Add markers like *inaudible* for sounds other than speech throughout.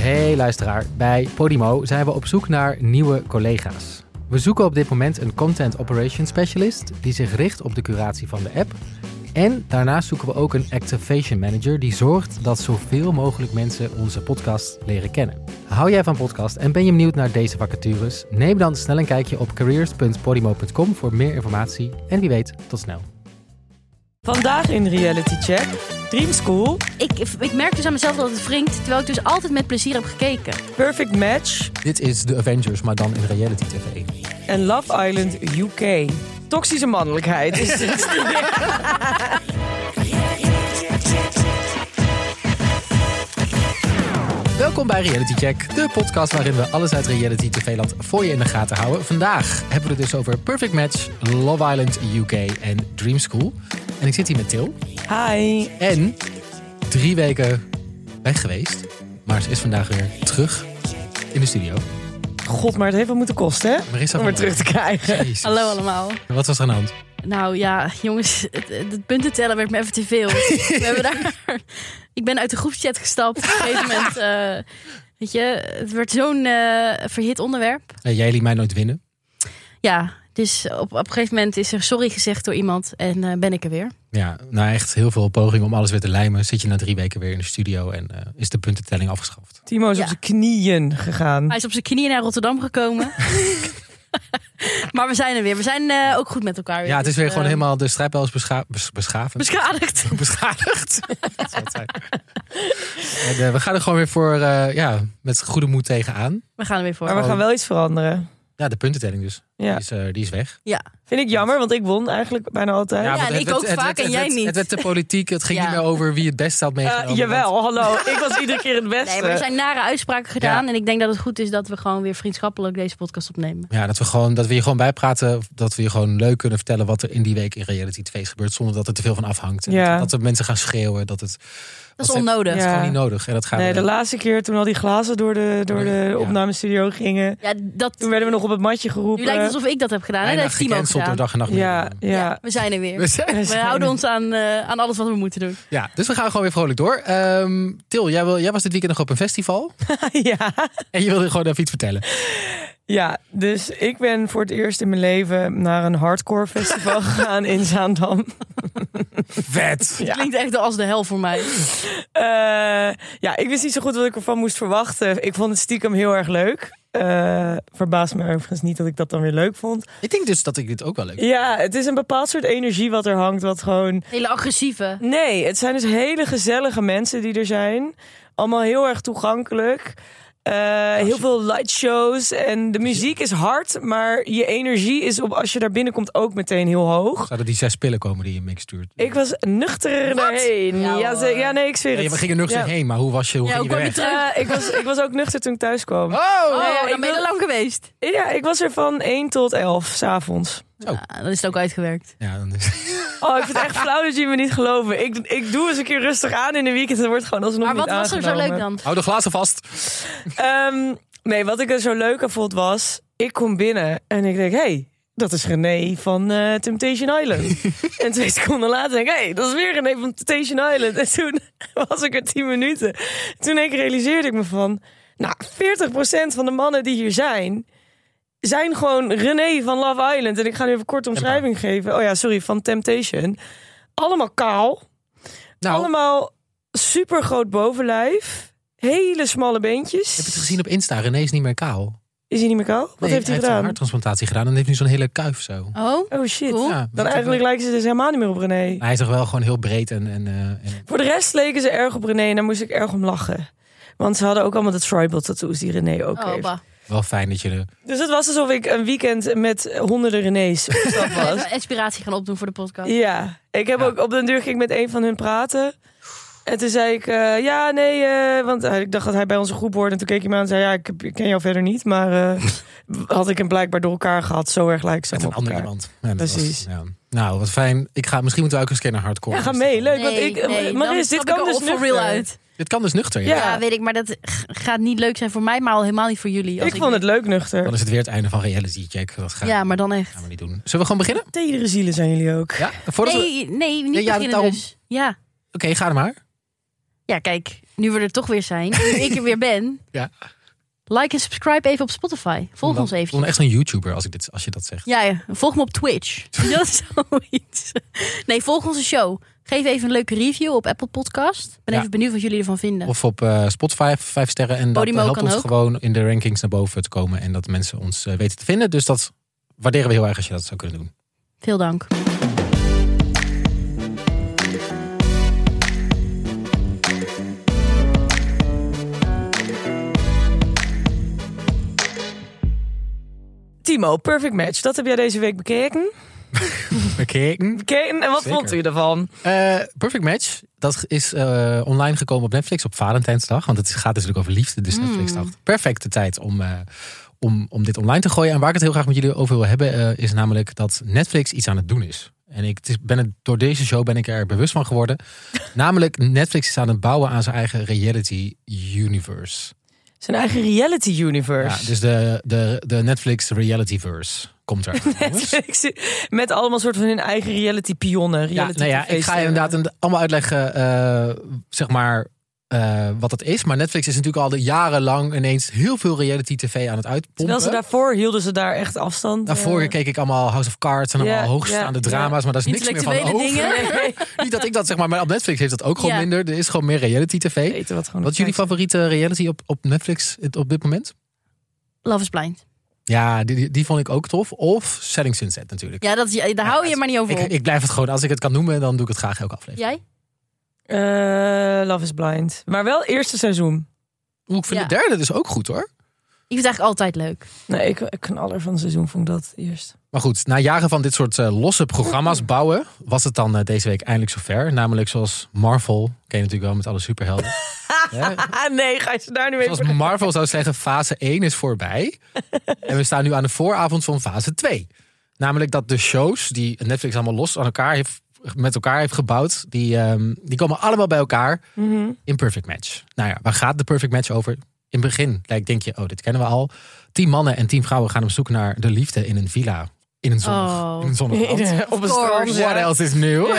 Hey luisteraar, bij Podimo zijn we op zoek naar nieuwe collega's. We zoeken op dit moment een Content Operations Specialist die zich richt op de curatie van de app. En daarnaast zoeken we ook een Activation Manager die zorgt dat zoveel mogelijk mensen onze podcast leren kennen. Hou jij van podcast en ben je benieuwd naar deze vacatures? Neem dan snel een kijkje op careers.podimo.com voor meer informatie. En wie weet, tot snel. Vandaag in Reality Check, Dream School, Ik, ik merk dus aan mezelf dat het wringt, terwijl ik dus altijd met plezier heb gekeken. Perfect Match Dit is de Avengers, maar dan in reality tv. en Love Island UK. Toxische mannelijkheid is dit. *laughs* Welkom bij Reality Check, de podcast waarin we alles uit reality tv-land voor je in de gaten houden. Vandaag hebben we het dus over Perfect Match, Love Island UK en Dream School. En ik zit hier met Til. Hi. En drie weken weg geweest, maar ze is vandaag weer terug in de studio. God, maar het heeft wel moeten kosten, hè? Marissa Om weer terug te krijgen. Jezus. Hallo allemaal. Wat was er aan de hand? Nou ja, *laughs* jongens, het, het punten tellen werd me even te veel. *laughs* We hebben daar, *laughs* ik ben uit de groepschat gestapt. Op een gegeven moment, eh, weet je, het werd zo'n eh, verhit onderwerp. Jij liet mij nooit winnen. Ja, dus op, op een gegeven moment is er sorry gezegd door iemand en eh, ben ik er weer. Ja, nou echt heel veel pogingen om alles weer te lijmen. Zit je na drie weken weer in de studio en eh, is de puntentelling afgeschaft. Timo is Ja. op zijn knieën gegaan. Hij is op zijn knieën naar Rotterdam gekomen. *laughs* maar we zijn er weer. We zijn eh, ook goed met elkaar weer. Ja, het is Dus, weer gewoon eh, helemaal de strijdbel is bescha bes- beschavend. beschadigd. *laughs* beschadigd. *laughs* Dat zou het zijn. En, we gaan er gewoon weer voor, eh, ja, met goede moed tegenaan. We gaan er weer voor. Maar we gaan wel iets veranderen. Ja, de puntentelling dus. Ja. Die, is, eh, die is weg. Ja, Vind ik jammer, want ik won eigenlijk bijna altijd. Ja, en het ik werd- ook het vaak en jij niet. Het werd te politiek. Het ging Ja. niet meer over wie het beste had Eh, meegenomen. jawel, hallo. Ik was iedere keer het beste. Nee, maar er zijn nare uitspraken gedaan. Ja. En ik denk dat het goed is dat we gewoon weer vriendschappelijk deze podcast opnemen. Ja, dat we, gewoon, dat we je gewoon bijpraten. Dat we je gewoon leuk kunnen vertellen wat er in die week in reality TV is gebeurd. Zonder dat er te veel van afhangt. En Ja. Dat, dat er mensen gaan schreeuwen. Dat het, Dat is onnodig. Dat is gewoon niet nodig. En dat gaat Nee, de laatste keer toen al die glazen door de, door de opnamestudio gingen. Ja, dat, Toen werden we nog op het matje geroepen. Alsof ik dat heb gedaan. hè? Dat heeft Timo gecanceld door gedaan. dag en nacht. Ja, ja. we zijn er weer. We zijn- We zijn houden er. ons aan, eh, aan alles wat we moeten doen. Ja, dus we gaan gewoon weer vrolijk door. Ehm, Til, jij, wil, jij was dit weekend nog op een festival. *laughs* ja. En je wilde gewoon even iets vertellen. Ja, dus ik ben voor het eerst in mijn leven naar een hardcore festival *laughs* gegaan in Zaandam. Vet! *laughs* Ja. Klinkt echt als de hel voor mij. Eh, ja, ik wist niet zo goed wat ik ervan moest verwachten. Ik vond het stiekem heel erg leuk. Eh verbaast me overigens niet dat ik dat dan weer leuk vond. Ik denk dus dat ik dit ook wel leuk vind. Ja, het is een bepaald soort energie wat er hangt, wat gewoon... Hele agressieve. Nee, het zijn dus hele gezellige mensen die er zijn. Allemaal heel erg toegankelijk. Eh, heel veel lightshows en de muziek is hard, maar je energie is op als je daar binnenkomt ook meteen heel hoog. Zouden die zes pillen komen die je mix stuurt? Ik was nuchter daarheen. Ja, Ja, ze- ja, nee, ik zweer het. we gingen nuchter Ja. heen, maar hoe was je? Hoe Ja, ging je hoe er kwam weg? je terug? Eh, ik, was, ik was ook nuchter toen ik thuis kwam. Oh! Oh, ja, ik dan ben je wil- er lang geweest. Ja, ik was er van 1 tot 11 s'avonds. Zo. Ja, dan is het ook uitgewerkt. Ja, dan is... *laughs* Oh, ik vind het echt flauw dat jullie me niet geloven. Ik, ik doe eens een keer rustig aan in de weekend en het wordt gewoon alsnog Maar wat was er zo leuk dan? Hou de glazen vast. Ehm, nee, wat ik er zo leuk aan vond was... Ik kom binnen en ik denk... Hey, dat is René van eh, Temptation Island. *laughs* en twee seconden later denk ik... Hey, dat is weer René van Temptation Island. En toen *laughs* was ik er tien minuten. Toen ik realiseerde ik me van... Nou, 40% van de mannen die hier zijn... zijn gewoon René van Love Island. En ik ga nu even kort omschrijving geven. Oh ja, sorry, van Temptation. Allemaal kaal. Nou, Allemaal super groot bovenlijf. Hele smalle beentjes. heb je het gezien op Insta? René is niet meer kaal. Is hij niet meer kaal? Wat Nee, heeft hij een gedaan? harttransplantatie gedaan en heeft nu zo'n hele kuif zo. Oh, Oh shit. Cool. Ja, Dan eigenlijk lijken ze dus helemaal niet meer op René. Hij is toch wel gewoon heel breed en... en, eh, en... Voor de rest leken ze erg op René en daar moest ik erg om lachen. Want ze hadden ook allemaal de tribal tattoos die René ook oh heeft. bah. Wel fijn dat je... De... Dus het was alsof ik een weekend met honderden René's op stap *laughs* was. Inspiratie gaan opdoen voor de podcast. Ja, ik heb Ja. ook op den deur ging ik met een van hun praten. En toen zei ik, eh, ja, nee, eh, want ik dacht dat hij bij onze groep hoorde. En toen keek hij me aan en zei, ja, ik, heb- ik ken jou verder niet. Maar eh, *laughs* had ik hem blijkbaar door elkaar gehad. Zo erg lijkt ze Met een ander iemand. Ja, was- Precies. ja. Nou, wat fijn. Ik ga, misschien moeten we ook eens naar hardcore. Ja, ga mee, leuk. want ik, nee, Maris, dit kan ik dus er nuchter. real uit. Dit kan dus nuchter. Ja. Ja. Weet ik, maar dat gaat niet leuk zijn voor mij, maar al helemaal niet voor jullie. Als Ik vond het leuk nuchter. Dan is het weer het einde van reality check. Dat gaan, Ja, maar dan echt. gaan we niet doen. Zullen we gewoon beginnen? Tedere zielen zijn jullie ook. Ja? Voordat we... Nee, nee, niet Nee, ja, beginnen daarom- dus. Ja. Oké, ga er maar. Ja, kijk, nu we er toch weer zijn, nu *laughs* ik er weer ben. Ja. Like en subscribe even op Spotify. Volg Dan- ons even. dan echt zo'n YouTuber als, ik dit, als je dat zegt. Ja, ja, volg me op Twitch. *laughs* Dat is zoiets. Nee, volg onze show. Geef even een leuke review op Apple Podcast. Ik ben Ja. even benieuwd wat jullie ervan vinden. Of op eh, Spotify, vijf sterren. En dat Podimo helpt ons ook. gewoon in de rankings naar boven te komen. En dat mensen ons eh, weten te vinden. Dus dat waarderen we heel erg als je dat zou kunnen doen. Veel dank. Timo, Perfect Match. Dat heb jij deze week bekeken. *laughs* Bekeken. Bekeken. En wat Zeker. vond u ervan? Eh, Perfect Match, dat is eh, online gekomen op Netflix op Valentijnsdag. Want het gaat natuurlijk over liefde. Dus Mm. Netflix dacht, perfecte tijd om, eh, om, om dit online te gooien. En waar ik het heel graag met jullie over wil hebben, is namelijk dat Netflix iets aan het doen is. En ik ben het, door deze show ben ik er bewust van geworden. *laughs* namelijk, Netflix is aan het bouwen aan zijn eigen reality universe. Zijn eigen reality universe. Ja, dus de, de, de Netflix Realityverse komt er. *laughs* Netflix met allemaal soort van hun eigen reality pionnen. Ja, Reality nou ja, ik ga je inderdaad allemaal uitleggen, eh, zeg maar, eh, wat het is. Maar Netflix is natuurlijk al de jarenlang ineens heel veel reality tv aan het uitpompen. Terwijl ze daarvoor hielden ze daar echt afstand. Daarvoor eh, keek ik allemaal House of Cards en allemaal hoogstaande drama's. Maar daar is niks meer van over. Nee, *laughs* *laughs* Niet dat ik dat zeg maar, maar op Netflix heeft dat ook gewoon minder. Er is gewoon meer reality tv. weten wat gewoon Wat is jullie favoriete reality op, op Netflix op dit moment? Love is blind. Ja, die, die, die vond ik ook tof. Of Selling Sunset natuurlijk. Ja, dat daar hou je maar niet over Ik, op. ik blijf het gewoon, als ik het kan noemen, dan doe ik het graag elke aflevering. Jij? Eh, Love is Blind. Maar wel eerste seizoen. Oeh, ik vind Ja. de derde dus ook goed hoor. Ik vind het eigenlijk altijd leuk. Nee, ik, ik knaller van het seizoen vond ik dat eerst. Maar goed, na jaren van dit soort eh, losse programma's *laughs* bouwen, was het dan eh, deze week eindelijk zover. Namelijk zoals Marvel, ken je natuurlijk wel met alle superhelden. *laughs* Ja, Ah nee, ga je ze daar nu even... zoals Marvel zou zeggen, fase 1 is voorbij. *laughs* en we staan nu aan de vooravond van fase 2. Namelijk dat de shows die Netflix allemaal los aan elkaar heeft, met elkaar heeft gebouwd, die, ehm, die komen allemaal bij elkaar Mhm. in Perfect Match. Nou ja, waar gaat de Perfect Match over? In het begin lijkt, denk je, oh, dit kennen we al. Tien mannen en tien vrouwen gaan op zoek naar de liefde in een villa. In een zonnig, Oh. in een. *laughs* Op course. strand. What else is nieuw? *laughs*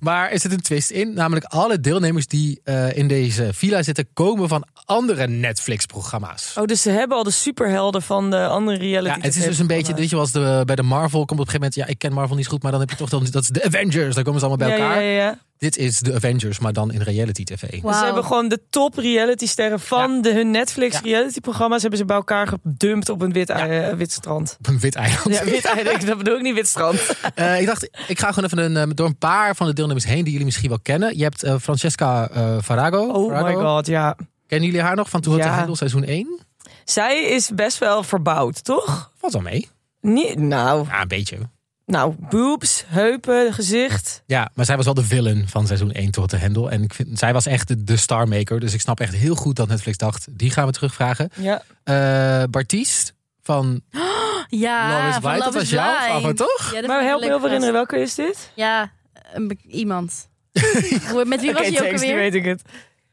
Maar er zit een twist in. Namelijk alle deelnemers die eh, in deze villa zitten... komen van andere Netflix-programma's. Oh, dus ze hebben al de superhelden van de andere reality ja, het is dus een beetje, weet je, als de, bij de Marvel komt op een gegeven moment... Ja, ik ken Marvel niet zo goed, maar dan heb je toch dan... Dat is de Avengers, daar komen ze allemaal bij elkaar. Ja, ja, ja. Dit is de Avengers, maar dan in reality tv. Dus ze hebben gewoon de top reality sterren van de, hun Netflix Ja. reality programma's... hebben ze bij elkaar gedumpt op een wit, eh, wit strand. Op een wit eiland. Ja, wit eiland, dat bedoel ik niet wit strand. *laughs* Eh, ik dacht, ik ga gewoon even een, eh, door een paar van de deelnemers heen... die jullie misschien wel kennen. Je hebt Francesca eh Farago. Oh Farago. my god, ja. Kennen jullie haar nog van Tour Ja. ja. Handel seizoen 1? Zij is best wel verbouwd, toch? Valt wel mee. Niet, nou, Ja, een beetje. Nou, boobs, heupen, gezicht. Ja, maar zij was wel de villain van seizoen 1 tot de Hendel. En ik vind, zij was echt de, de starmaker. Dus ik snap echt heel goed dat Netflix dacht, die gaan we terugvragen. Ja. Eh Bartiest van *gasps* Ja, Love is Blind. Dat was jouw favoriet, toch? Ja, Maar help me heel herinneren, welke is dit? Ja, een iemand. *laughs* Met wie was Oké, hij ook alweer? weet ik het.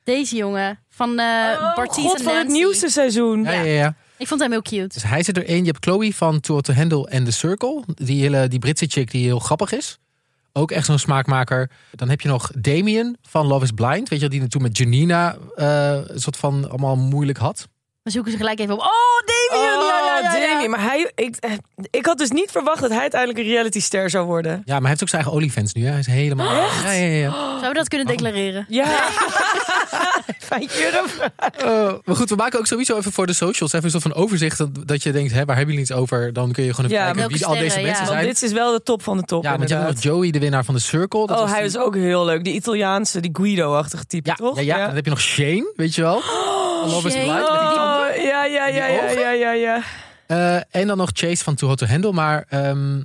Deze jongen. Van eh Oh, Bartiz God, en van het nieuwste seizoen. Ja, ja, ja. Ik vond hem heel cute. Dus hij zit erin. Je hebt Chloe van Tour to Handle en The Circle. Die, hele, die Britse chick die heel grappig is. Ook echt zo'n smaakmaker. Dan heb je nog Damien van Love is Blind. Weet je, die toen met Janina eh, een soort van allemaal moeilijk had. We zoeken ze gelijk even op. Oh, Damien! Oh, ja, ja, ja, ja. Damien. Maar hij, ik, eh, ik had dus niet verwacht dat hij uiteindelijk een realityster zou worden. Ja, maar hij heeft ook zijn eigen OnlyFans nu. Hè? Hij is helemaal... Ja, ja, ja. Zouden we dat kunnen declareren? Ja. *laughs* *laughs* Eh, maar goed, we maken ook sowieso even voor de socials even een van overzicht. Dat, dat je denkt, hè, waar hebben jullie iets over? Dan kun je gewoon even Ja, kijken wie al deze mensen ja. Want zijn. dit is wel de top van de top. ja, want je hebt nog Joey, de winnaar van de Circle. Dat Oh, was hij die- is ook heel leuk. Die Italiaanse, die Guido-achtige type, Ja, toch? ja, ja. Dan heb je nog Shane, weet je wel? Van Love is. Blind, met. Oh, ja, ja, ja, ja, ja, ja. Eh, en dan nog Chase van Too Hot to Handle. Maar, ehm,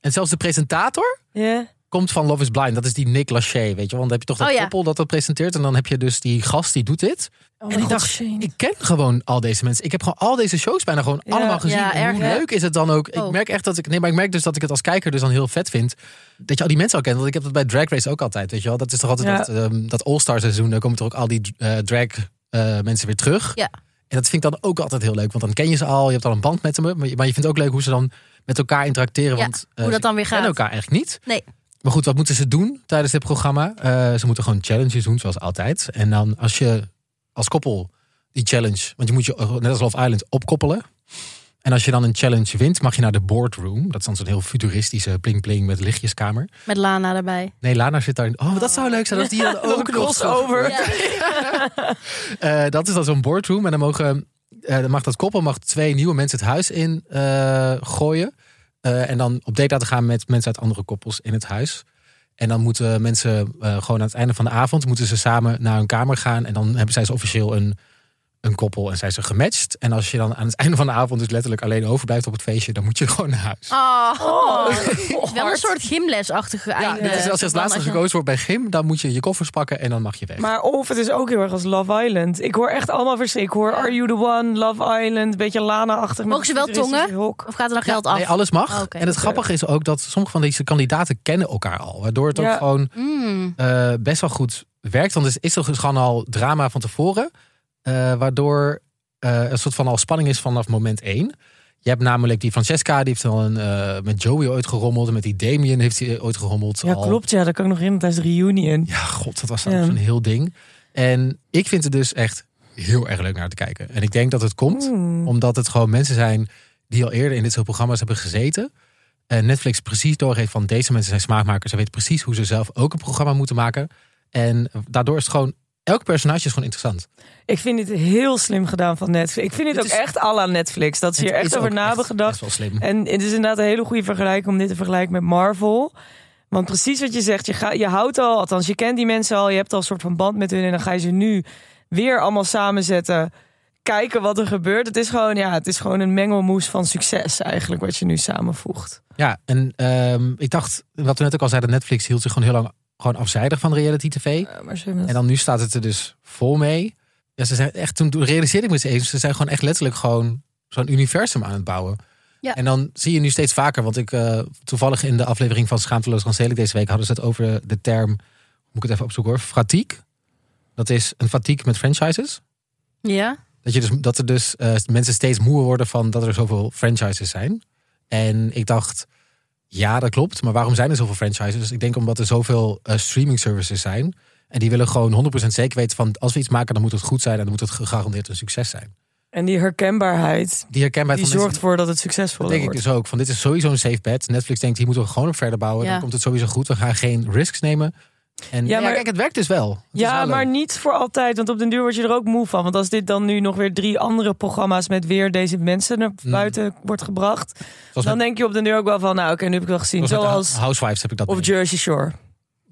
en zelfs de presentator Ja. Komt van Love is Blind. Dat is die Nick Lachey, weet je? Want dan heb je toch dat Oh, ja. koppel dat dat presenteert. En dan heb je dus die gast die doet dit. Oh, en ik dacht, ik ken gewoon al deze mensen. Ik heb gewoon al deze shows bijna gewoon Ja. allemaal gezien. Ja, en hoe erg, hè? leuk is het dan ook? Ik Oh. merk echt dat ik. Nee, maar ik merk dus dat ik het als kijker dus dan heel vet vind. Dat je al die mensen al kent. Want ik heb dat bij Drag Race ook altijd. Weet je wel? Dat is toch altijd Ja. dat, ehm, dat All-Star seizoen. Dan komen toch ook al die eh, drag eh, mensen weer terug. Ja. En dat vind ik dan ook altijd heel leuk. Want dan ken je ze al. Je hebt al een band met ze. Maar je, maar je vindt ook leuk hoe ze dan met elkaar interacteren. Ja, want eh, hoe dat dan weer gaat. elkaar eigenlijk niet. Nee. Maar goed, wat moeten ze doen tijdens dit programma? Eh, ze moeten gewoon challenges doen, zoals altijd. En dan als je als koppel die challenge... Want je moet je, eh, net als Love Island, opkoppelen. En als je dan een challenge wint, mag je naar de boardroom. Dat is dan zo'n heel futuristische pling-pling met lichtjeskamer. Met Lana erbij. Nee, Lana zit daar... Oh, dat zou leuk zijn als die dan *laughs* ook een crossover. *laughs* Ja. Eh, dat is dan zo'n boardroom. En dan, mogen, dan mag dat koppel mag twee nieuwe mensen het huis in gooien. Eh, en dan op date laten gaan met mensen uit andere koppels in het huis. En dan moeten mensen eh, gewoon aan het einde van de avond... moeten ze samen naar hun kamer gaan. En dan hebben zij ze officieel een, een koppel en zijn ze gematcht. En als je dan aan het einde van de avond dus letterlijk alleen overblijft op het feestje... dan moet je *laughs* gewoon naar huis. Oh, Oh, *laughs* wel een soort gymlesachtige Ja, einde. dit is als je als laatste gekozen wordt bij gym... dan moet je je koffers pakken en dan mag je weg. Maar of het is ook heel erg als Love Island. Ik hoor echt allemaal verschil. Ik hoor Are You The One, Love Island, beetje Lana-achtig. met Mogen ze wel tongen? hok. Of gaat er dan Ja, geld af? Nee, alles mag. Oh. En het grappige is ook dat sommige van deze kandidaten kennen elkaar al. Waardoor het ook Ja. gewoon Mm. eh, best wel goed werkt. Want het is toch gewoon al drama van tevoren. Eh, waardoor eh, een soort van al spanning is vanaf moment één. Je hebt namelijk die Francesca, die heeft al een, eh, met Joey ooit gerommeld. En met die Damien heeft hij ooit gerommeld. Ja, al. klopt. Ja, dat kan ik nog in tijdens de reunion. Ja, god, dat was Ja. zo'n heel ding. En ik vind het dus echt heel erg leuk naar te kijken. En ik denk dat het komt Hmm. omdat het gewoon mensen zijn die al eerder in dit soort programma's hebben gezeten. En Netflix precies doorgeeft van deze mensen zijn smaakmakers. Ze weten precies hoe ze zelf ook een programma moeten maken. En daardoor is het gewoon, elk personage is gewoon interessant. Ik vind dit heel slim gedaan van Netflix. Ik vind dit, Dit ook is- echt à la Netflix. Dat ze hier echt over na hebben echt gedacht. wel slim. En het is inderdaad een hele goede vergelijking om dit te vergelijken met Marvel. Want precies wat je zegt, je, ga, je houdt al, althans je kent die mensen al, je hebt al een soort van band met hun en dan ga je ze nu weer allemaal samenzetten. Kijken wat er gebeurt. Het is gewoon, ja, het is gewoon een mengelmoes van succes eigenlijk wat je nu samenvoegt. Ja, en ehm, ik dacht, wat we net ook al zeiden, Netflix hield zich gewoon heel lang gewoon afzijdig van reality tv. Ja, maar ze hebben het- En dan nu staat het er dus vol mee. Ja, ze zijn echt, toen realiseerde ik me eens even, ze zijn gewoon echt letterlijk gewoon zo'n universum aan het bouwen. Ja. En dan zie je nu steeds vaker, want ik eh, toevallig in de aflevering van Schaamteloos Ranzelig deze week hadden ze het over de term, moet ik het even opzoeken hoor, fatigue. Dat is een fatigue met franchises. Ja? Dat, je dus, dat er dus eh, mensen steeds moeer worden van dat er zoveel franchises zijn. En ik dacht, ja, dat klopt. Maar waarom zijn er zoveel franchises? Ik denk omdat er zoveel eh, streaming services zijn. En die willen gewoon 100% zeker weten van als we iets maken, dan moet het goed zijn en dan moet het gegarandeerd een succes zijn. En die herkenbaarheid, Die herkenbaarheid die zorgt mensen, voor dat het dat succesvol denk ik wordt. dus ook. Van dit is sowieso een safe bet. Netflix denkt hier moeten we gewoon op verder bouwen. Ja. Dan komt het sowieso goed. We gaan geen risks nemen. En ja, Ja, maar- kijk, het werkt dus wel. Het Ja, wel maar leuk. niet voor altijd. Want op den duur word je er ook moe van. Want als dit dan nu nog weer drie andere programma's met weer deze mensen naar Mm. buiten wordt gebracht. Zoals dan met- denk je op den duur ook wel van, nou oké, nu heb ik wel gezien. zoals Housewives heb ik dat. of mee. Jersey Shore.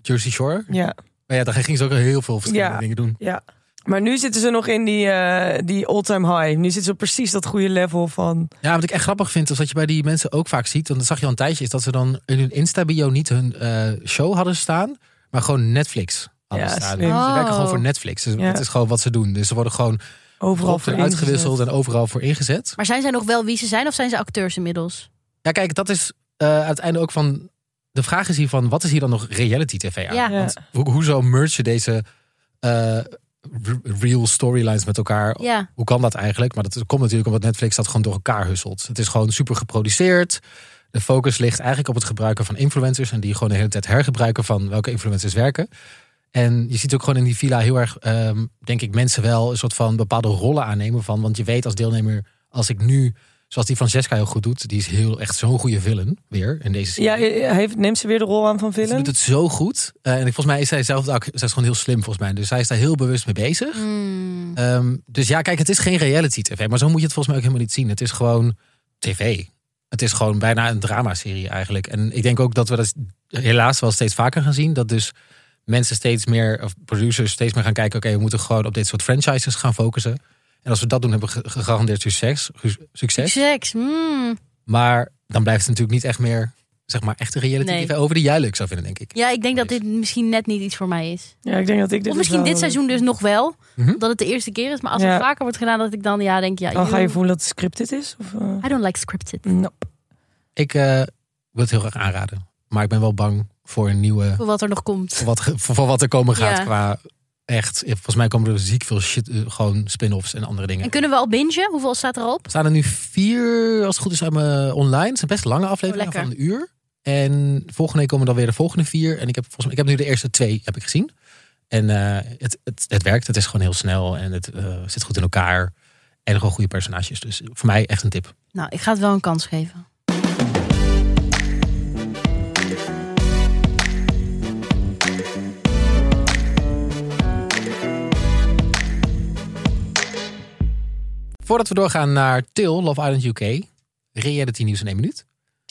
Jersey Shore. Ja, Maar ja, daar gingen ze ook heel veel verschillende Ja. dingen doen. ja. Maar nu zitten ze nog in die, eh, die all-time high. Nu zitten ze op precies dat goede level van... Ja, wat ik echt grappig vind, is dat je bij die mensen ook vaak ziet, want dat zag je al een tijdje, is dat ze dan in hun Insta-bio niet hun eh, show hadden staan, maar gewoon Netflix hadden Ja. Ze werken Oh. gewoon voor Netflix. Dus Ja. Dat is gewoon wat ze doen. Dus ze worden gewoon Overal voor uitgewisseld en overal voor ingezet. Maar zijn zij nog wel wie ze zijn of zijn ze acteurs inmiddels? Ja, kijk, dat is eh, het einde ook van. De vraag is hier van, wat is hier dan nog reality tv aan? Ja. Ja. Want hoe, hoezo merge je deze eh, real storylines met elkaar? Ja. Hoe kan dat eigenlijk? Maar dat komt natuurlijk omdat Netflix dat gewoon door elkaar husselt. Het is gewoon super geproduceerd. De focus ligt eigenlijk op het gebruiken van influencers. En die gewoon de hele tijd hergebruiken van welke influencers werken. En je ziet ook gewoon in die villa heel erg, ehm, denk ik, mensen wel een soort van bepaalde rollen aannemen van. Want je weet als deelnemer, als ik nu, zoals die Francesca heel goed doet, die is heel echt zo'n goede villain weer in deze serie. Ja, hij heeft, neemt ze weer de rol aan van Ze villain? doet het zo goed. Eh, en volgens mij is zij zelf ook, zij is gewoon heel slim volgens mij. Dus zij is daar heel bewust mee bezig. Hmm. Ehm, dus ja, kijk, het is geen reality tv. Maar zo moet je het volgens mij ook helemaal niet zien. Het is gewoon tv. Het is gewoon bijna een dramaserie eigenlijk. En ik denk ook dat we dat helaas wel steeds vaker gaan zien. Dat dus mensen steeds meer, of producers steeds meer gaan kijken... oké, we moeten gewoon op dit soort franchises gaan focussen. En als we dat doen, hebben we ge- gegarandeerd succes. succes. Seks. hmm. Maar dan blijft het natuurlijk niet echt meer, zeg maar, echte reality Nee. tv... over die jij leuk zou vinden, denk ik. Ja, ik denk dat dit misschien net niet iets voor mij is. Ja, ik denk dat ik dit Of misschien dus wel- dit seizoen dus nog wel. Mhm. Dat het de eerste keer is. Maar als Ja. het vaker wordt gedaan, dat ik dan ja denk ja. Dan ga je voelen dat het scripted is? Of, eh? I don't like scripted. Nope. Ik eh, wil het heel graag aanraden. Maar ik ben wel bang voor een nieuwe... Voor wat er nog komt. voor wat, voor, voor wat er komen gaat Ja. qua echt. Volgens mij komen er ziek veel shit, eh, gewoon spin-offs en andere dingen. En kunnen we al bingen? Hoeveel staat erop? Er staan er nu vier, als het goed is, uit me online. Het zijn best lange afleveringen Oh, van een uur. En volgende week komen dan weer de volgende vier. En ik heb, volgens mij, ik heb nu de eerste twee heb ik gezien. En eh, het, het, het werkt. Het is gewoon heel snel. En het eh, zit goed in elkaar. En gewoon goede personages. Dus voor mij echt een tip. Nou, ik ga het wel een kans geven. Voordat we doorgaan naar Til, Love Island UK. Reality nieuws in één minuut.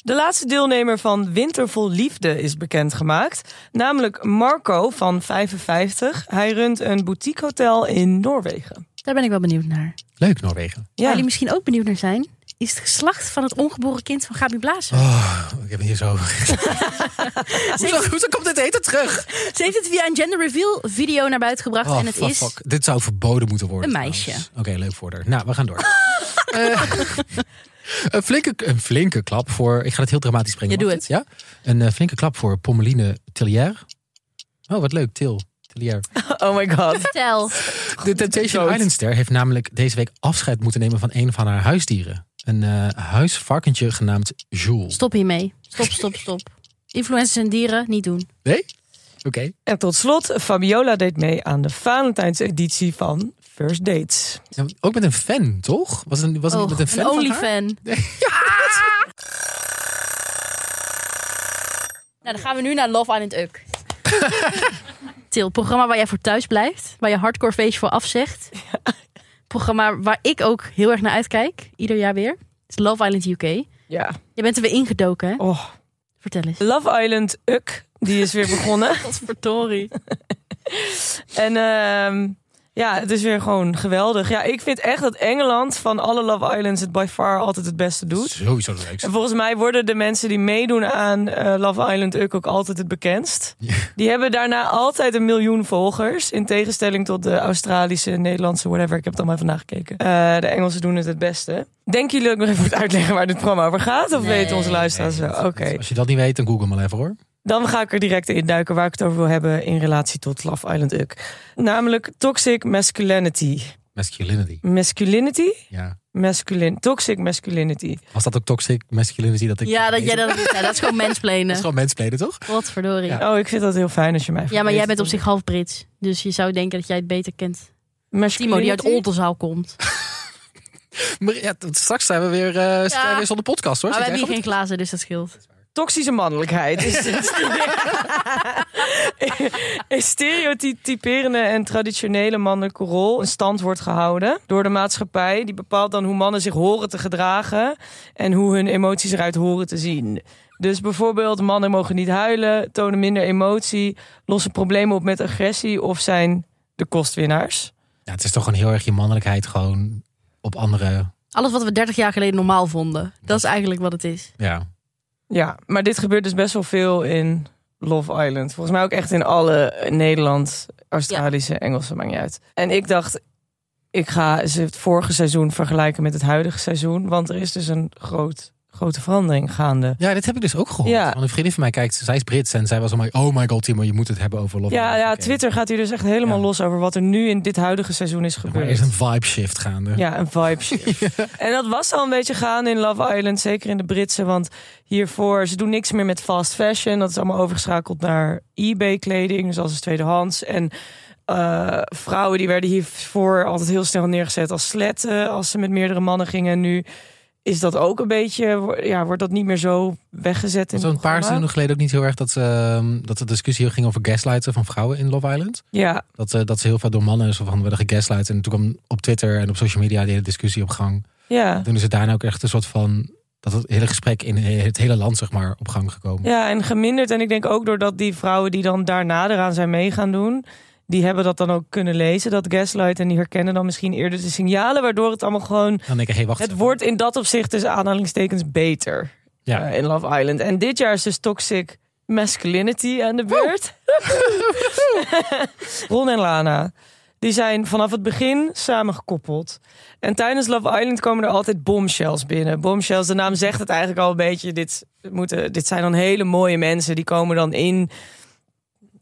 De laatste deelnemer van Wintervol Liefde is bekendgemaakt. Namelijk Marco van 55. Hij runt een boutiquehotel in Noorwegen. Daar ben ik wel benieuwd naar. Leuk, Noorwegen. Waar jullie misschien ook benieuwd naar zijn, is het geslacht van het ongeboren kind van Gabi Blazer. Oh, ik heb hier zo... *laughs* *laughs* hoezo, hoezo komt dit eten terug? Ze heeft het via een gender reveal video naar buiten gebracht Oh, en het fuck, is fuck. Dit zou verboden moeten worden. Een meisje. Oké, leuk voor haar. Nou, we gaan door. *laughs* Eh, een, flinke, een flinke klap voor... Ik ga het heel dramatisch brengen. Ja, doe mag dit? Ja? Een eh, flinke klap voor Pommeline Tillier. Oh, wat leuk. Til. Tillier. *laughs* oh my god. Vertel. De Temptation Dood. Island ster heeft namelijk deze week afscheid moeten nemen van een van haar huisdieren. Een eh, huisvarkentje genaamd Jules. Stop hiermee. Stop, stop, stop. Influencers en dieren niet doen. Nee? Oké. En tot slot, Fabiola deed mee aan de Valentijnseditie van First Dates. Ja, Ook met een fan, toch? Was het, was het Oh, met een fan van only haar? fan. *laughs* Nou, dan gaan we nu naar Love Island Uk. *laughs* Til, programma waar jij voor thuis blijft. Waar je hardcore feestje voor afzegt. Programma waar ik ook heel erg naar uitkijk. Ieder jaar weer. Het is Love Island UK. Ja. Je bent er weer ingedoken, hè? Oh. Vertel eens. Love Island Uk, die is weer begonnen. *laughs* Godverdorie. En ehm, ja, het is weer gewoon geweldig. Ja, ik vind echt dat Engeland van alle Love Islands het by far altijd het beste doet. Sowieso het leukste. En volgens mij worden de mensen die meedoen aan eh, Love Island Uk ook altijd het bekendst. Ja. Die hebben daarna altijd een miljoen volgers. In tegenstelling tot de Australische, Nederlandse, whatever. Ik heb het allemaal even nagekeken. Eh, de Engelsen doen het het beste. Denken jullie dat ik nog even moet uitleggen waar dit programma over gaat? Of Nee. weten onze luisteraars wel? Oké. Als je dat niet weet, dan google maar even hoor. Dan ga ik er direct in duiken waar ik het over wil hebben in relatie tot Love Island Uk. Namelijk toxic masculinity. Masculinity. Masculinity? Ja. Masculin. Toxic masculinity. Was dat ook toxic masculinity? Dat ik Ja, dat jij dat zei. Dat is gewoon *laughs* Dat mensplenen. is gewoon menspleden, toch? Godverdorie. Ja. Ja. Oh, ik vind dat heel fijn als je mij maar jij bent op zich half Brits. Dus je zou denken dat jij het beter kent. Timo, die uit Oldenzaal komt. *laughs* Maar ja, straks zijn we weer, eh, zijn we weer zonder podcast hoor. Maar we hebben hier geen glazen, dus dat scheelt. Toxische mannelijkheid *laughs* is het. Een stereotyperende en traditionele mannelijke rol in stand wordt gehouden door de maatschappij. Die bepaalt dan hoe mannen zich horen te gedragen en hoe hun emoties eruit horen te zien. Dus bijvoorbeeld, mannen mogen niet huilen, tonen minder emotie, lossen problemen op met agressie of zijn de kostwinnaars. Ja, het is toch gewoon heel erg je mannelijkheid gewoon op andere... Alles wat we 30 jaar geleden normaal vonden. Dat is eigenlijk wat het is. Ja. Ja, maar dit gebeurt dus best wel veel in Love Island. Volgens mij ook echt in alle Nederland, Australische, Engelse, maakt niet uit. En ik dacht, ik ga ze het vorige seizoen vergelijken met het huidige seizoen. Want er is dus een groot, grote verandering gaande. ja, dit heb ik dus ook gehoord. Ja. Want een vriendin van mij kijkt, zij is Brits en zij was allemaal... Oh my god, Timo, je moet het hebben over Love Ja, Island. ja. Twitter gaat hier dus echt helemaal Ja. los over wat er nu in dit huidige seizoen is Maar er gebeurd. is een vibe shift gaande. Ja, een vibe shift. *laughs* En dat was al een beetje gaande in Love Island, zeker in de Britse. Want hiervoor, ze doen niks meer met fast fashion. Dat is allemaal overgeschakeld naar eBay-kleding, dus alles is tweedehands. En eh, vrouwen die werden hiervoor altijd heel snel neergezet als sletten... als ze met meerdere mannen gingen. En nu is dat ook een beetje, ja, wordt dat niet meer zo weggezet in Zo'n paar seizoenen geleden ook niet heel erg dat, ze, ehm, dat de discussie heel ging over gaslighten van vrouwen in Love Island. Ja, Dat, eh, dat ze heel veel door mannen zo van werden gegaslight. En toen kwam op Twitter en op social media die hele discussie op gang. ja. Toen is het daarna ook echt een soort van... Dat het hele gesprek in het hele land zeg maar op gang gekomen. Ja, en geminderd. En ik denk ook doordat die vrouwen die dan daarna eraan zijn mee gaan doen... die hebben dat dan ook kunnen lezen, dat gaslight. En die herkennen dan misschien eerder de signalen... waardoor het allemaal gewoon... Dan denk ik, hé, wacht Het wordt in dat opzicht tussen aanhalingstekens beter Ja. eh, in Love Island. En dit jaar is dus toxic masculinity aan de beurt. *laughs* Ron en Lana. Die zijn vanaf het begin samengekoppeld. En tijdens Love Island komen er altijd bombshells binnen. Bombshells, de naam zegt het eigenlijk al een beetje. Dit, moeten, dit zijn dan hele mooie mensen. Die komen dan in,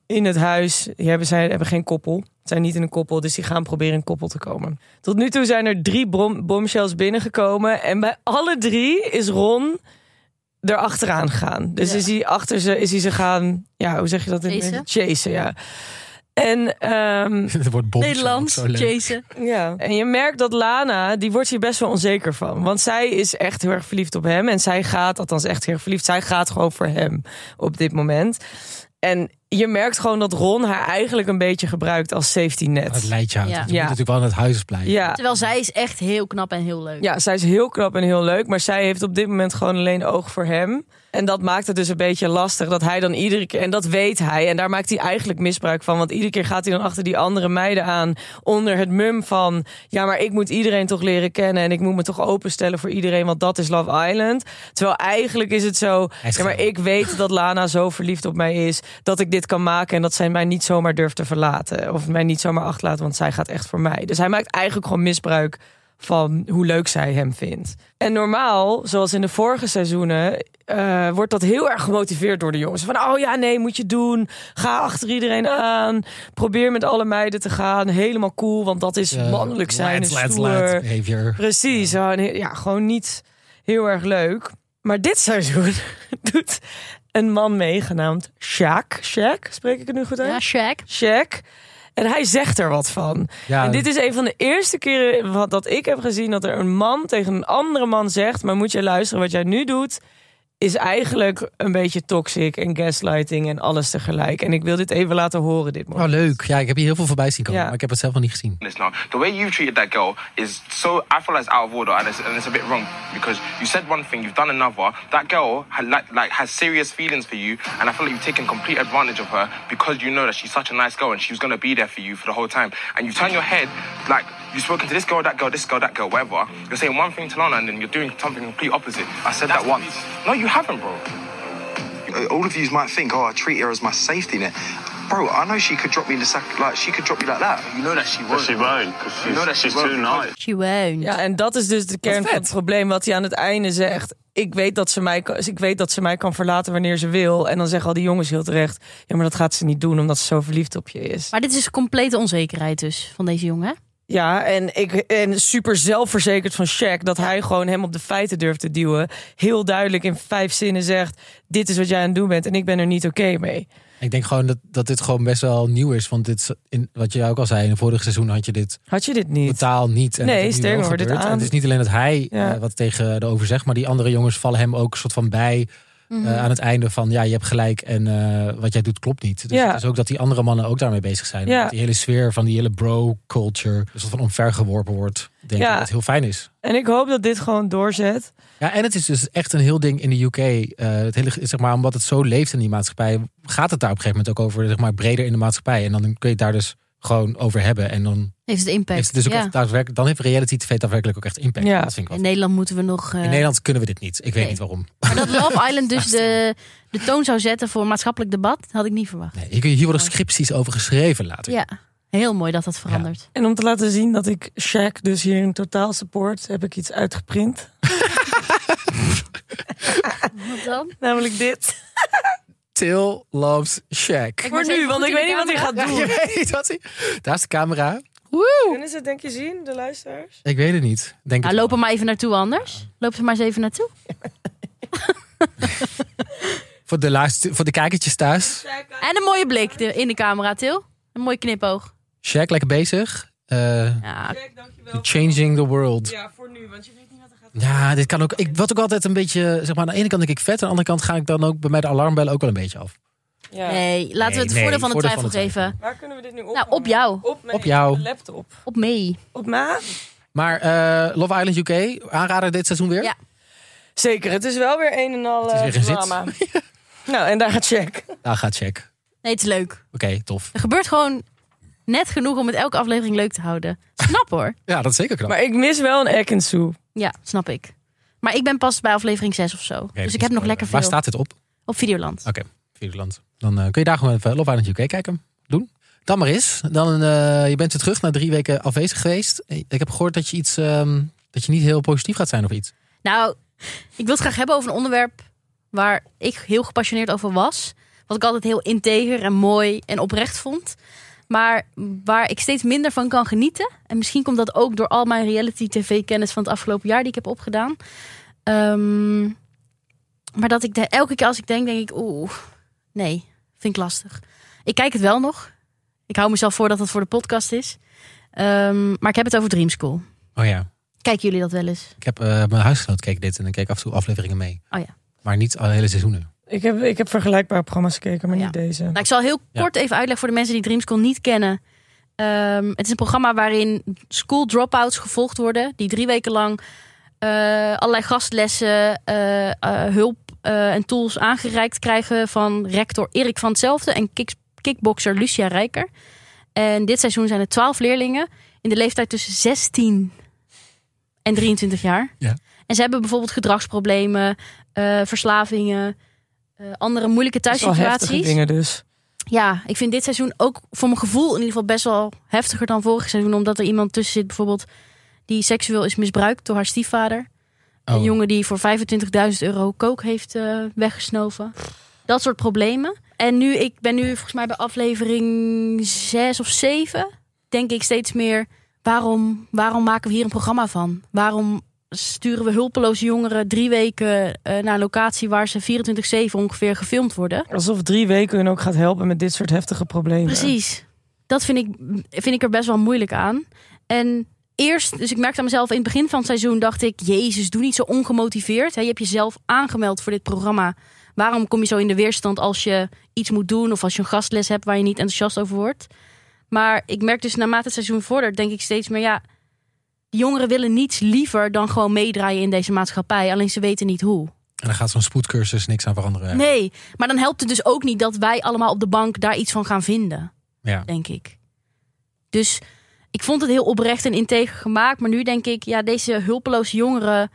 in het huis. Die hebben, zij hebben geen koppel. Zijn niet in een koppel, dus die gaan proberen in een koppel te komen. Tot nu toe zijn er drie bom, bombshells binnengekomen. En bij alle drie is Ron erachteraan gaan. Dus Ja. is hij achter ze, is hij ze gaan, ja, hoe zeg je dat in Chasen? Chasen, ja. En ehm, *laughs* Het wordt. Nederlands. Jason. Ja, en je merkt dat Lana, die wordt hier best wel onzeker van. Want zij is echt heel erg verliefd op hem. En zij gaat, althans echt heel erg verliefd, zij gaat gewoon voor hem op dit moment. En je merkt gewoon dat Ron haar eigenlijk een beetje gebruikt als safety Het net. lijntje houdt. Ja. Je moet natuurlijk wel in het huis blijven. Ja, Terwijl zij is echt heel knap en heel leuk. ja, zij is heel knap en heel leuk. Maar zij heeft op dit moment gewoon alleen oog voor hem. En dat maakt het dus een beetje lastig dat hij dan iedere keer... En dat weet hij. En daar maakt hij eigenlijk misbruik van. Want iedere keer gaat hij dan achter die andere meiden aan... onder het mum van... ja, maar ik moet iedereen toch leren kennen... en ik moet me toch openstellen voor iedereen... want dat is Love Island. Terwijl eigenlijk is het zo... Is Ja, maar ik weet dat Lana zo verliefd op mij is... dat ik dit kan maken en dat zij mij niet zomaar durft te verlaten. Of mij niet zomaar achterlaten, want zij gaat echt voor mij. Dus hij maakt eigenlijk gewoon misbruik van hoe leuk zij hem vindt. En normaal, zoals in de vorige seizoenen, eh, wordt dat heel erg gemotiveerd door de jongens. Van, oh ja, nee, moet je doen. Ga achter iedereen aan. Probeer met alle meiden te gaan. Helemaal cool, want dat is mannelijk zijn lads, en lads, stoer. lads behavior. Precies, he- ja, gewoon niet heel erg leuk. Maar dit seizoen *laughs* doet een man mee genaamd Shaq. Shaq, spreek ik het nu goed uit? Ja, Shaq. Shaq. En hij zegt er wat van. Ja, En dit is een van de eerste keren wat, dat ik heb gezien dat er een man tegen een andere man zegt: Maar moet je luisteren, wat jij nu doet, is eigenlijk een beetje toxic en gaslighting en alles tegelijk. En ik wil dit even laten horen, dit Oh, moment. leuk. Ja, ik heb hier heel veel voorbij zien komen, Ja. maar ik heb het zelf nog niet gezien. The way you've treated that girl is so. I feel like it's out of order and it's, and it's a bit wrong because you said one thing, you've done another. That girl had, like, like has serious feelings for you, and I feel like you've taken complete advantage of her because you know that she's such a nice girl and she was gonna be there for you for the whole time. And you turn your head like you've spoken to this girl, that girl, this girl, that girl, whatever. You're saying one thing to Lana and then you're doing something complete opposite. I said that once. No, you haven't, bro. Uh, All of you might think, oh, I treat her as my safety net. Bro, I know she could drop me in the sack, like, she could drop me like that. You know that she won't. She won't, You know that she she's too nice. She won't. Ja, en dat is dus de kern van het probleem wat hij aan het einde zegt. Ik weet, dat ze mij, kan- ik weet dat ze mij kan verlaten wanneer ze wil. En dan zeggen al die jongens heel terecht: Ja, maar dat gaat ze niet doen omdat ze zo verliefd op je is. Maar dit is complete onzekerheid dus van deze jongen. Ja, en, ik, en super zelfverzekerd van Shaq dat hij gewoon hem op de feiten durft te duwen. Heel duidelijk in vijf zinnen zegt: Dit is wat jij aan het doen bent en ik ben er niet oké mee. Ik denk gewoon dat, dat dit gewoon best wel nieuw is. Want dit, in, wat je ook al zei, in het vorige seizoen had je dit Had je dit niet? totaal niet. En Nee, sterker nog, dit. En aan- Het is niet alleen dat hij Ja. eh, wat tegen de over zegt, maar die andere jongens vallen hem ook een soort van bij. Mhm. eh, aan het einde van ja, je hebt gelijk en eh, wat jij doet klopt niet. Dus Ja. is ook dat die andere mannen ook daarmee bezig zijn. Ja. Die hele sfeer van die hele bro-culture, dus dat van omvergeworpen wordt, denk ik dat het heel fijn is. En ik hoop dat dit gewoon doorzet. Ja, en het is dus echt een heel ding in de UK. eh, het hele, zeg maar, omdat het zo leeft in die maatschappij, gaat het daar op een gegeven moment ook over, zeg maar, breder in de maatschappij. En dan kun je daar dus gewoon over hebben. En dan Heeft het impact. heeft het dus ook ja. echt daadwerkelijk, dan heeft reality TV daadwerkelijk ook echt impact. Ja. Dat vind ik wel In Nederland moeten we nog... eh, in Nederland kunnen we dit niet. Ik weet niet waarom. Maar dat *laughs* Love Island dus de, de toon zou zetten voor maatschappelijk debat, had ik niet verwacht. Nee, hier hier worden scripties over geschreven later. Ja, heel mooi dat dat verandert. En om te laten zien dat ik Shaq dus hier in totaal support, heb ik iets uitgeprint. *laughs* Wat dan? Namelijk dit. *laughs* Till loves Shaq. Ik Voor nu, want ik weet niet wat hij gaat Ja, doen. *laughs* je weet niet wat hij... Daar is de camera. Kunnen ze het denk je zien, de luisteraars? Ik weet het niet. Denk Nou, het loop er maar even naartoe anders. Loop er maar eens even naartoe. *laughs* voor, de luister, voor de kijkertjes thuis. En een mooie blik de- in de camera, Til. Een mooi knipoog. Shaq, lekker bezig. Eh, Ja, dankjewel. changing the world. Ja, voor nu, want je Ja, dit kan ook. Ik word ook altijd een beetje. Zeg maar, aan de ene kant denk ik vet. Aan de andere kant ga ik dan ook bij mij de alarmbellen ook wel een beetje af. Ja. nee, laten we het Nee, voordeel van de voordeel twijfel van de twijfel. geven. Waar kunnen we dit nu op? Nou, op jou. Op, mijn Op jou. laptop. Op mee. Op ma? Maar eh, Love Island UK, aanrader dit seizoen weer? Ja. Zeker, het is wel weer een en al is weer drama. *laughs* *laughs* nou, en daar gaat Jack. Daar gaat check. Nee, het is leuk. Oké, tof. Er gebeurt gewoon net genoeg om het elke aflevering leuk te houden. Snap hoor. *laughs* Ja, dat is zeker knap. Maar ik mis wel een Ek en Sue. Ja, snap ik. Maar ik ben pas bij aflevering 6 of zo. Dus ik heb nog lekker veel Waar staat dit op? op Videoland. Oké, Videoland. Dan eh, kun je daar gewoon even Love Island UK kijken. Doen. Dan maar eens. Dan, eh, je bent weer terug na drie weken afwezig geweest. Ik heb gehoord dat je iets... ehm, dat je niet heel positief gaat zijn of iets. Nou, ik wil het graag hebben over een onderwerp waar ik heel gepassioneerd over was. Wat ik altijd heel integer en mooi en oprecht vond. Maar waar ik steeds minder van kan genieten. En misschien komt dat ook door al mijn reality tv kennis van het afgelopen jaar die ik heb opgedaan. Ehm, Maar dat ik de, elke keer als ik denk, denk ik, oeh, nee, vind ik lastig. Ik kijk het wel nog. Ik hou mezelf voor dat het voor de podcast is. Ehm, maar ik heb het over Dream School. Oh ja. Kijken jullie dat wel eens? Ik heb eh, mijn huisgenoot keek dit en ik keek af en toe afleveringen mee. Oh ja. Maar niet alle hele seizoenen. Ik heb, ik heb vergelijkbare programma's gekeken, maar Ja. niet deze. Nou, ik zal heel Ja. kort even uitleggen voor de mensen die Dream School niet kennen. Ehm, het is een programma waarin school dropouts gevolgd worden. Die drie weken lang eh, allerlei gastlessen, eh, eh, hulp eh, en tools aangereikt krijgen van rector Erik van Hetzelfde en kick, kickboxer Lucia Rijker. En dit seizoen zijn er twaalf leerlingen in de leeftijd tussen 16 en 23 jaar. Ja. En ze hebben bijvoorbeeld gedragsproblemen, eh, verslavingen, eh, andere moeilijke thuissituaties. dingen dus. Ja, ik vind dit seizoen ook voor mijn gevoel in ieder geval best wel heftiger dan vorig seizoen. Omdat er iemand tussen zit bijvoorbeeld die seksueel is misbruikt door haar stiefvader. Een Oh. jongen die voor 25.000 euro kook heeft eh, weggesnoven. Dat soort problemen. En nu, ik ben nu volgens mij bij aflevering 6 of 7. Denk ik steeds meer, waarom, waarom maken we hier een programma van? Waarom sturen we hulpeloze jongeren drie weken eh, naar een locatie waar ze 24-7 ongeveer gefilmd worden? Alsof drie weken hun ook gaat helpen met dit soort heftige problemen. Precies. Dat vind ik, vind ik er best wel moeilijk aan. En eerst, dus ik merkte aan mezelf in het begin van het seizoen, dacht ik: Jezus, doe niet zo ongemotiveerd. Hè, je hebt jezelf aangemeld voor dit programma. Waarom kom je zo in de weerstand als je iets moet doen of als je een gastles hebt waar je niet enthousiast over wordt? Maar ik merk dus naarmate het seizoen vordert, denk ik steeds meer: ja, die jongeren willen niets liever dan gewoon meedraaien in deze maatschappij. Alleen ze weten niet hoe. En dan gaat zo'n spoedcursus niks aan veranderen. Nee, maar dan helpt het dus ook niet dat wij allemaal op de bank daar iets van gaan vinden Ja. denk ik. Dus ik vond het heel oprecht en integer gemaakt. Maar nu denk ik, ja, deze hulpeloze jongeren...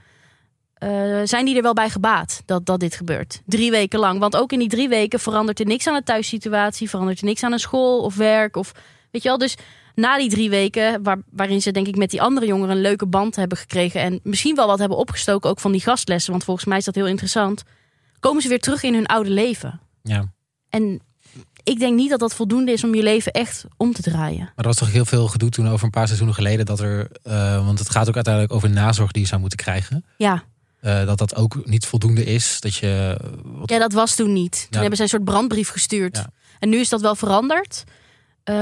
eh, zijn die er wel bij gebaat dat, dat dit gebeurt? Drie weken lang. Want ook in die drie weken verandert er niks aan de thuissituatie. Verandert er niks aan een school of werk. Of, weet je wel, dus na die drie weken... Waar, waarin ze denk ik met die andere jongeren een leuke band hebben gekregen... en misschien wel wat hebben opgestoken ook van die gastlessen... want volgens mij is dat heel interessant... komen ze weer terug in hun oude leven. ja. En ik denk niet dat dat voldoende is om je leven echt om te draaien. Maar er was toch heel veel gedoe toen over een paar seizoenen geleden. Dat er, eh, want het gaat ook uiteindelijk over nazorg die je zou moeten krijgen. Ja, Eh, dat dat ook niet voldoende is. Dat je. Wat, ja dat was toen niet. Toen Ja. hebben ze een soort brandbrief gestuurd. Ja. En nu is dat wel veranderd. Eh,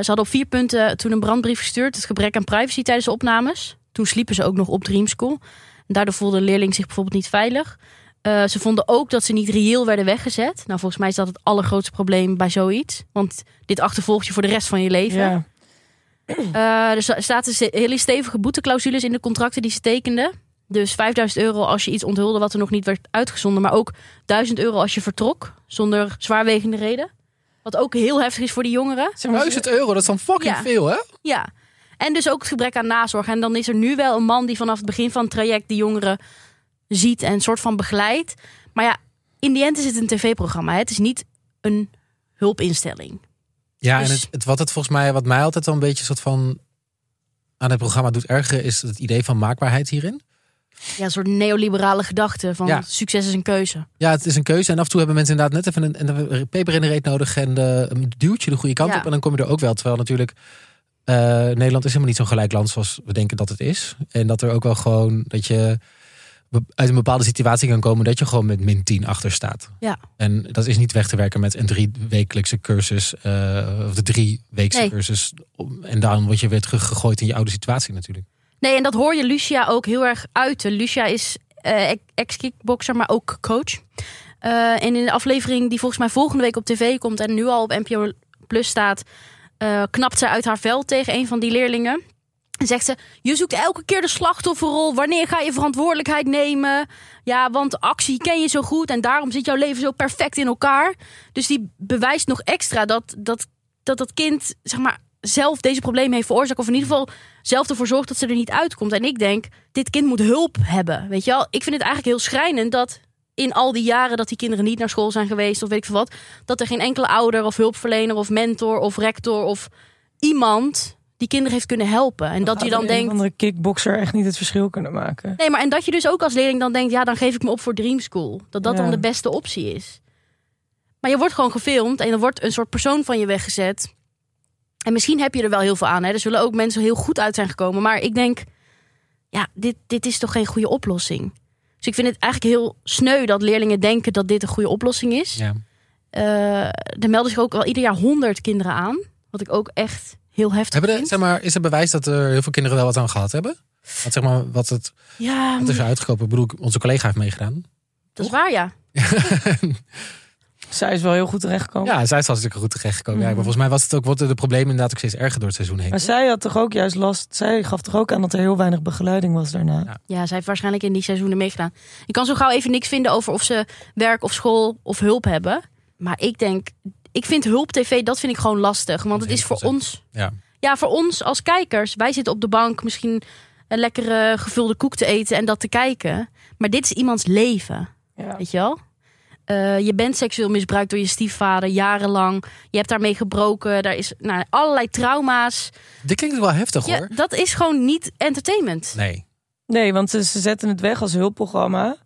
ze hadden op vier punten toen een brandbrief gestuurd. Het gebrek aan privacy tijdens de opnames. Toen sliepen ze ook nog op Dream School. En daardoor voelde een leerling zich bijvoorbeeld niet veilig. Eh, ze vonden ook dat ze niet reëel werden weggezet. Nou, volgens mij is dat het allergrootste probleem bij zoiets. Want dit achtervolgt je voor de rest van je leven. Ja. Eh, er sta- zaten ze- hele stevige boeteclausules in de contracten die ze tekenden. Dus 5000 euro als je iets onthulde wat er nog niet werd uitgezonden. Maar ook 1000 euro als je vertrok zonder zwaarwegende reden. Wat ook heel heftig is voor die jongeren. Zeg maar, 1000 euro, dat is dan fucking Ja. veel, hè? Ja. En dus ook het gebrek aan nazorg. En dan is er nu wel een man die vanaf het begin van het traject die jongeren ziet en een soort van begeleidt. Maar ja, in die end is het een tv-programma. Het is niet een hulpinstelling. Ja, Dus- en het, het, wat het volgens mij, wat mij altijd wel een beetje soort van aan het programma doet ergeren, is het idee van maakbaarheid hierin. Ja, een soort neoliberale gedachte van Ja. succes is een keuze. Ja, het is een keuze. En af en toe hebben mensen inderdaad net even een, een peper in de reet nodig en de, een duwtje de goede kant Ja. op. En dan kom je er ook wel. Terwijl natuurlijk eh, Nederland is helemaal niet zo'n gelijk land zoals we denken dat het is. En dat er ook wel gewoon dat je uit een bepaalde situatie kan komen dat je gewoon met min 10 achter staat. Ja. En dat is niet weg te werken met een drie wekelijkse cursus uh, of de drie weekse Nee. cursus. En dan word je weer teruggegooid in je oude situatie natuurlijk. Nee, en dat hoor je Lucia ook heel erg uiten. Lucia is eh, ex-kickboxer, maar ook coach. Eh, en in de aflevering die volgens mij volgende week op tv komt en nu al op NPO Plus staat, eh, knapt zij uit haar vel tegen een van die leerlingen. En zegt ze: Je zoekt elke keer de slachtofferrol. Wanneer ga je verantwoordelijkheid nemen? Ja, want actie ken je zo goed en daarom zit jouw leven zo perfect in elkaar. Dus die bewijst nog extra dat dat, dat, dat kind, zeg maar, zelf deze problemen heeft veroorzaakt. Of in ieder geval zelf ervoor zorgt dat ze er niet uitkomt. En ik denk, dit kind moet hulp hebben. Weet je wel? Ik vind het eigenlijk heel schrijnend dat in al die jaren dat die kinderen niet naar school zijn geweest, of weet ik veel wat, dat er geen enkele ouder of hulpverlener of mentor of rector of iemand die kinderen heeft kunnen helpen. En dat je dan Een denkt. andere kickboxer echt niet het verschil kunnen maken. Nee, maar en dat je dus ook als leerling dan denkt, ja, dan geef ik me op voor Dream School. Dat dat Ja. dan de beste optie is. Maar je wordt gewoon gefilmd en er wordt een soort persoon van je weggezet. En misschien heb je er wel heel veel aan. Hè. Er zullen ook mensen heel goed uit zijn gekomen. Maar ik denk, ja, dit, dit is toch geen goede oplossing. Dus ik vind het eigenlijk heel sneu dat leerlingen denken dat dit een goede oplossing is. Ja. Eh, er melden zich ook wel ieder jaar honderd kinderen aan. Wat ik ook echt heel heftig Hebben vind. zeg maar, is er bewijs dat er heel veel kinderen wel wat aan gehad hebben? Wat, zeg maar, wat, het, ja, wat is er uitgekomen? Ik bedoel, onze collega heeft meegedaan. dat is waar, ja. *laughs* Zij is wel heel goed terechtgekomen. Ja, zij is hartstikke goed terechtgekomen. Ja, maar volgens mij was het ook, worden de problemen inderdaad ook steeds erger door het seizoen heen. Maar zij had toch ook juist last. Zij gaf toch ook aan dat er heel weinig begeleiding was daarna. Ja. Ja, zij heeft waarschijnlijk in die seizoenen meegedaan. Ik kan zo gauw even niks vinden over of ze werk of school of hulp hebben. Maar ik denk, ik vind hulp tv, dat vind ik gewoon lastig. Want het is voor ons, Ja. ja, voor ons als kijkers. Wij zitten op de bank misschien een lekkere gevulde koek te eten en dat te kijken. Maar dit is iemands leven, Ja. weet je wel? Eh, je bent seksueel misbruikt door je stiefvader jarenlang. Je hebt daarmee gebroken. Daar is nou, allerlei trauma's. Dit klinkt wel heftig Ja, hoor. dat is gewoon niet entertainment. Nee. Nee, want ze, ze zetten het weg als hulpprogramma.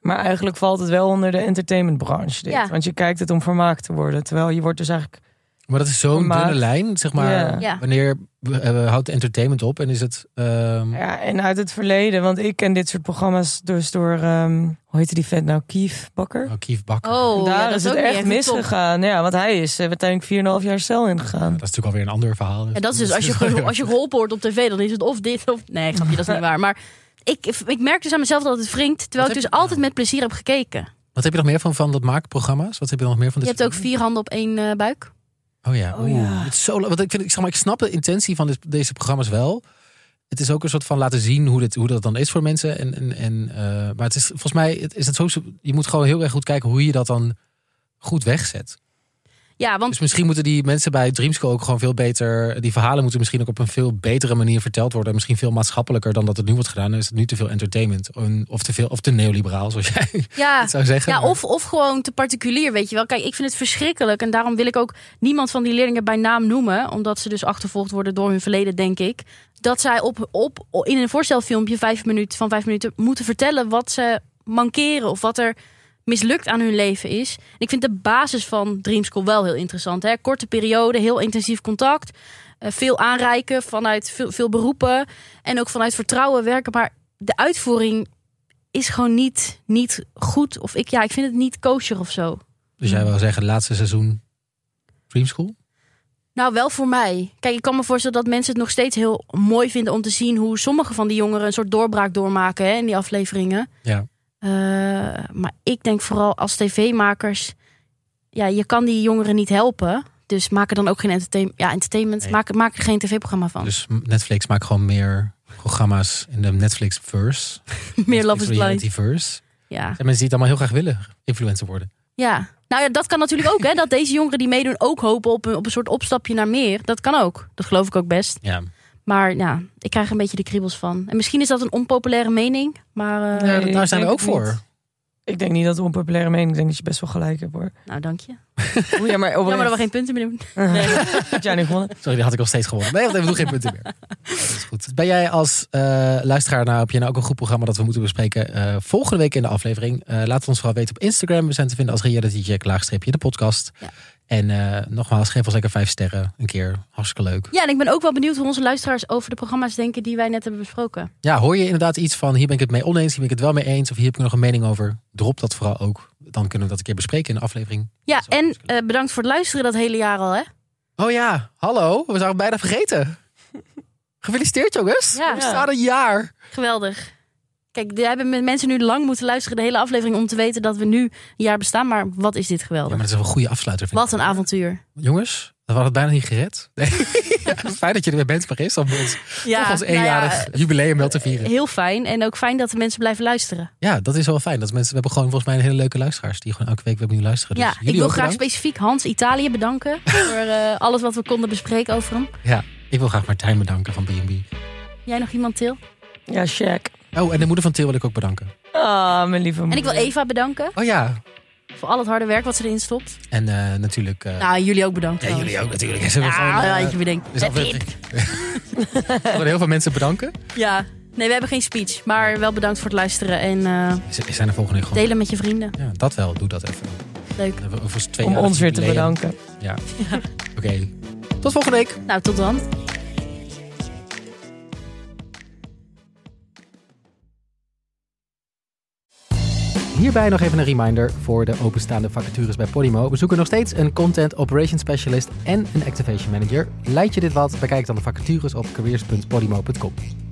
Maar eigenlijk valt het wel onder de entertainmentbranche. Dit. Ja. Want je kijkt het om vermaakt te worden. Terwijl je wordt dus eigenlijk. Maar dat is zo'n dunne lijn, zeg maar. Ja. Ja. Wanneer eh, houdt entertainment op en is het... ehm, Ja, en uit het verleden. Want ik ken dit soort programma's dus door. ehm, hoe heette die vet nou? Kief Bakker. oh, Kief Bakker. Oh, En daar ja, dat is het echt misgegaan. Ja, want hij is eh, uiteindelijk 4,5 jaar cel ingegaan. Dat is natuurlijk alweer een ander verhaal. dus- En dat is dus, als je, *laughs* als je geholpen wordt op tv, dan is het of dit of... Nee, grapje, dat is niet waar. Maar ik, ik merk dus aan mezelf dat het wringt. Terwijl Wat ik dus altijd met plezier heb gekeken. Wat heb je nog meer van, van dat maakprogramma's? Wat heb je nog meer van Je hebt ook vier handen op één eh, buik. Oh ja. Oh ja. Het is zo, want ik, vind, ik, zeg maar, ik snap de intentie van dit- deze programma's wel. Het is ook een soort van laten zien hoe, dit, hoe dat dan is voor mensen. En, en, en, eh, maar het is volgens mij het, is het zo. Je moet gewoon heel erg goed kijken hoe je dat dan goed wegzet. Ja, want Dus misschien moeten die mensen bij Dreamschool ook gewoon veel beter. Die verhalen moeten misschien ook op een veel betere manier verteld worden. Misschien veel maatschappelijker dan dat het nu wordt gedaan. Dan is het nu te veel entertainment. En- Of te veel of te neoliberaal, zoals jij *laughs* ja, het zou zeggen. ja Maar- of, of gewoon te particulier, weet je wel. Kijk, ik vind het verschrikkelijk. En daarom wil ik ook niemand van die leerlingen bij naam noemen. Omdat ze dus achtervolgd worden door hun verleden, denk ik. Dat zij op, op, in een voorstelfilmpje vijf minuten, van vijf minuten moeten vertellen wat ze mankeren. Of wat er mislukt aan hun leven is. En ik vind de basis van Dream School wel heel interessant. Hè? Korte periode, heel intensief contact. eh, veel aanreiken vanuit veel, veel beroepen. En ook vanuit vertrouwen werken. Maar de uitvoering is gewoon niet, niet goed. Of ik, ja, ik vind het niet kosher of zo. Dus jij wil zeggen, laatste seizoen Dreamschool? Nou, wel voor mij. Kijk, ik kan me voorstellen dat mensen het nog steeds heel mooi vinden om te zien hoe sommige van die jongeren een soort doorbraak doormaken hè, in die afleveringen. Ja. Eh, maar ik denk vooral als tv-makers, ja, je kan die jongeren niet helpen. Dus maak er dan ook geen entertain ja, entertainment. Nee. Maak, maak er geen tv-programma van. Dus Netflix maakt gewoon meer programma's in de Netflix-verse. *laughs* Meer Love is Blind. Ja. En mensen die het allemaal heel graag willen, influencer worden. ja. Nou ja, dat kan natuurlijk ook. Hè, dat deze jongeren die meedoen ook hopen op een, op een soort opstapje naar meer. Dat kan ook. Dat geloof ik ook best. Ja. Maar ja, ik krijg een beetje de kriebels van. En misschien is dat een onpopulaire mening. Maar eh, Ja, Nee, daar zijn we ook voor. niet. Ik denk niet dat het een onpopulaire mening. Ik denk dat je best wel gelijk hebt hoor. nou, dank je. *laughs* Oeh, ja, maar Jammer dat we oprecht. geen punten meer doen. *laughs* Nee, had jij niet gewonnen? Sorry, die had ik al steeds gewonnen. Nee, want we doen geen punten meer. *laughs* Dat is goed. Ben jij als eh, luisteraar, nou heb je nou ook een goed programma dat we moeten bespreken eh, volgende week in de aflevering? Eh, laat het ons vooral weten op Instagram. We zijn te vinden als Reality Check, laagstreepje, de podcast. Ja. En eh, nogmaals, geef ons lekker vijf sterren een keer. Hartstikke leuk. Ja, en ik ben ook wel benieuwd hoe onze luisteraars over de programma's denken die wij net hebben besproken. Ja, hoor je inderdaad iets van hier ben ik het mee oneens, hier ben ik het wel mee eens, of hier heb ik nog een mening over? Drop dat vooral ook. Dan kunnen we dat een keer bespreken in de aflevering. Ja, Zo, en eh, bedankt voor het luisteren dat hele jaar al, hè? Oh ja, hallo. We zouden het bijna vergeten. *laughs* Gefeliciteerd jongens. Ja. We staan een jaar. Geweldig. Kijk, er hebben mensen nu lang moeten luisteren, de hele aflevering, om te weten dat we nu een jaar bestaan. Maar wat is dit Ja, geweldig. maar dat is wel een goede afsluiter. Vind Wat ik. een avontuur. Jongens, we hadden het bijna niet gered. *laughs* Nee. *laughs* Fijn dat je er weer bent, Maris, om ons, toch ons nou eenjarig jubileum wel te vieren. Heel fijn. En ook fijn dat de mensen blijven luisteren. Ja, dat is wel fijn. Dat mensen, we hebben gewoon volgens mij een hele leuke luisteraars die gewoon elke week weer opnieuw luisteren. Dus ja, ik wil graag bedankt. specifiek Hans Italië bedanken *laughs* voor eh, alles wat we konden bespreken over hem. Ja, ik wil graag Martijn bedanken van B&B. Jij nog iemand, Til? Ja, check. Oh, en de moeder van Til wil ik ook bedanken. Ah, mijn lieve En ik wil moeder. Eva bedanken Oh ja, voor al het harde werk wat ze erin stopt. en eh, natuurlijk... eh, Nou, jullie ook bedankt. ja, trouwens. jullie ook natuurlijk. Ja, gewoon, eh, ja, je bedenkt. dus aflevering- We *laughs* willen heel veel mensen bedanken. Ja, nee, we hebben geen speech. Maar wel bedankt voor het luisteren. En eh, We zijn er volgende week gewoon. delen met je vrienden. Ja, dat wel. Doe dat even. Leuk. Dan hebben we over twee Om ons weer te bedanken. *laughs* Ja. Oké. Tot volgende week. Nou, tot dan. Hierbij nog even een reminder voor de openstaande vacatures bij Podimo. We zoeken nog steeds een Content Operations Specialist en een Activation Manager. Lijkt je dit wat? Bekijk dan de vacatures op careers.podimo.com.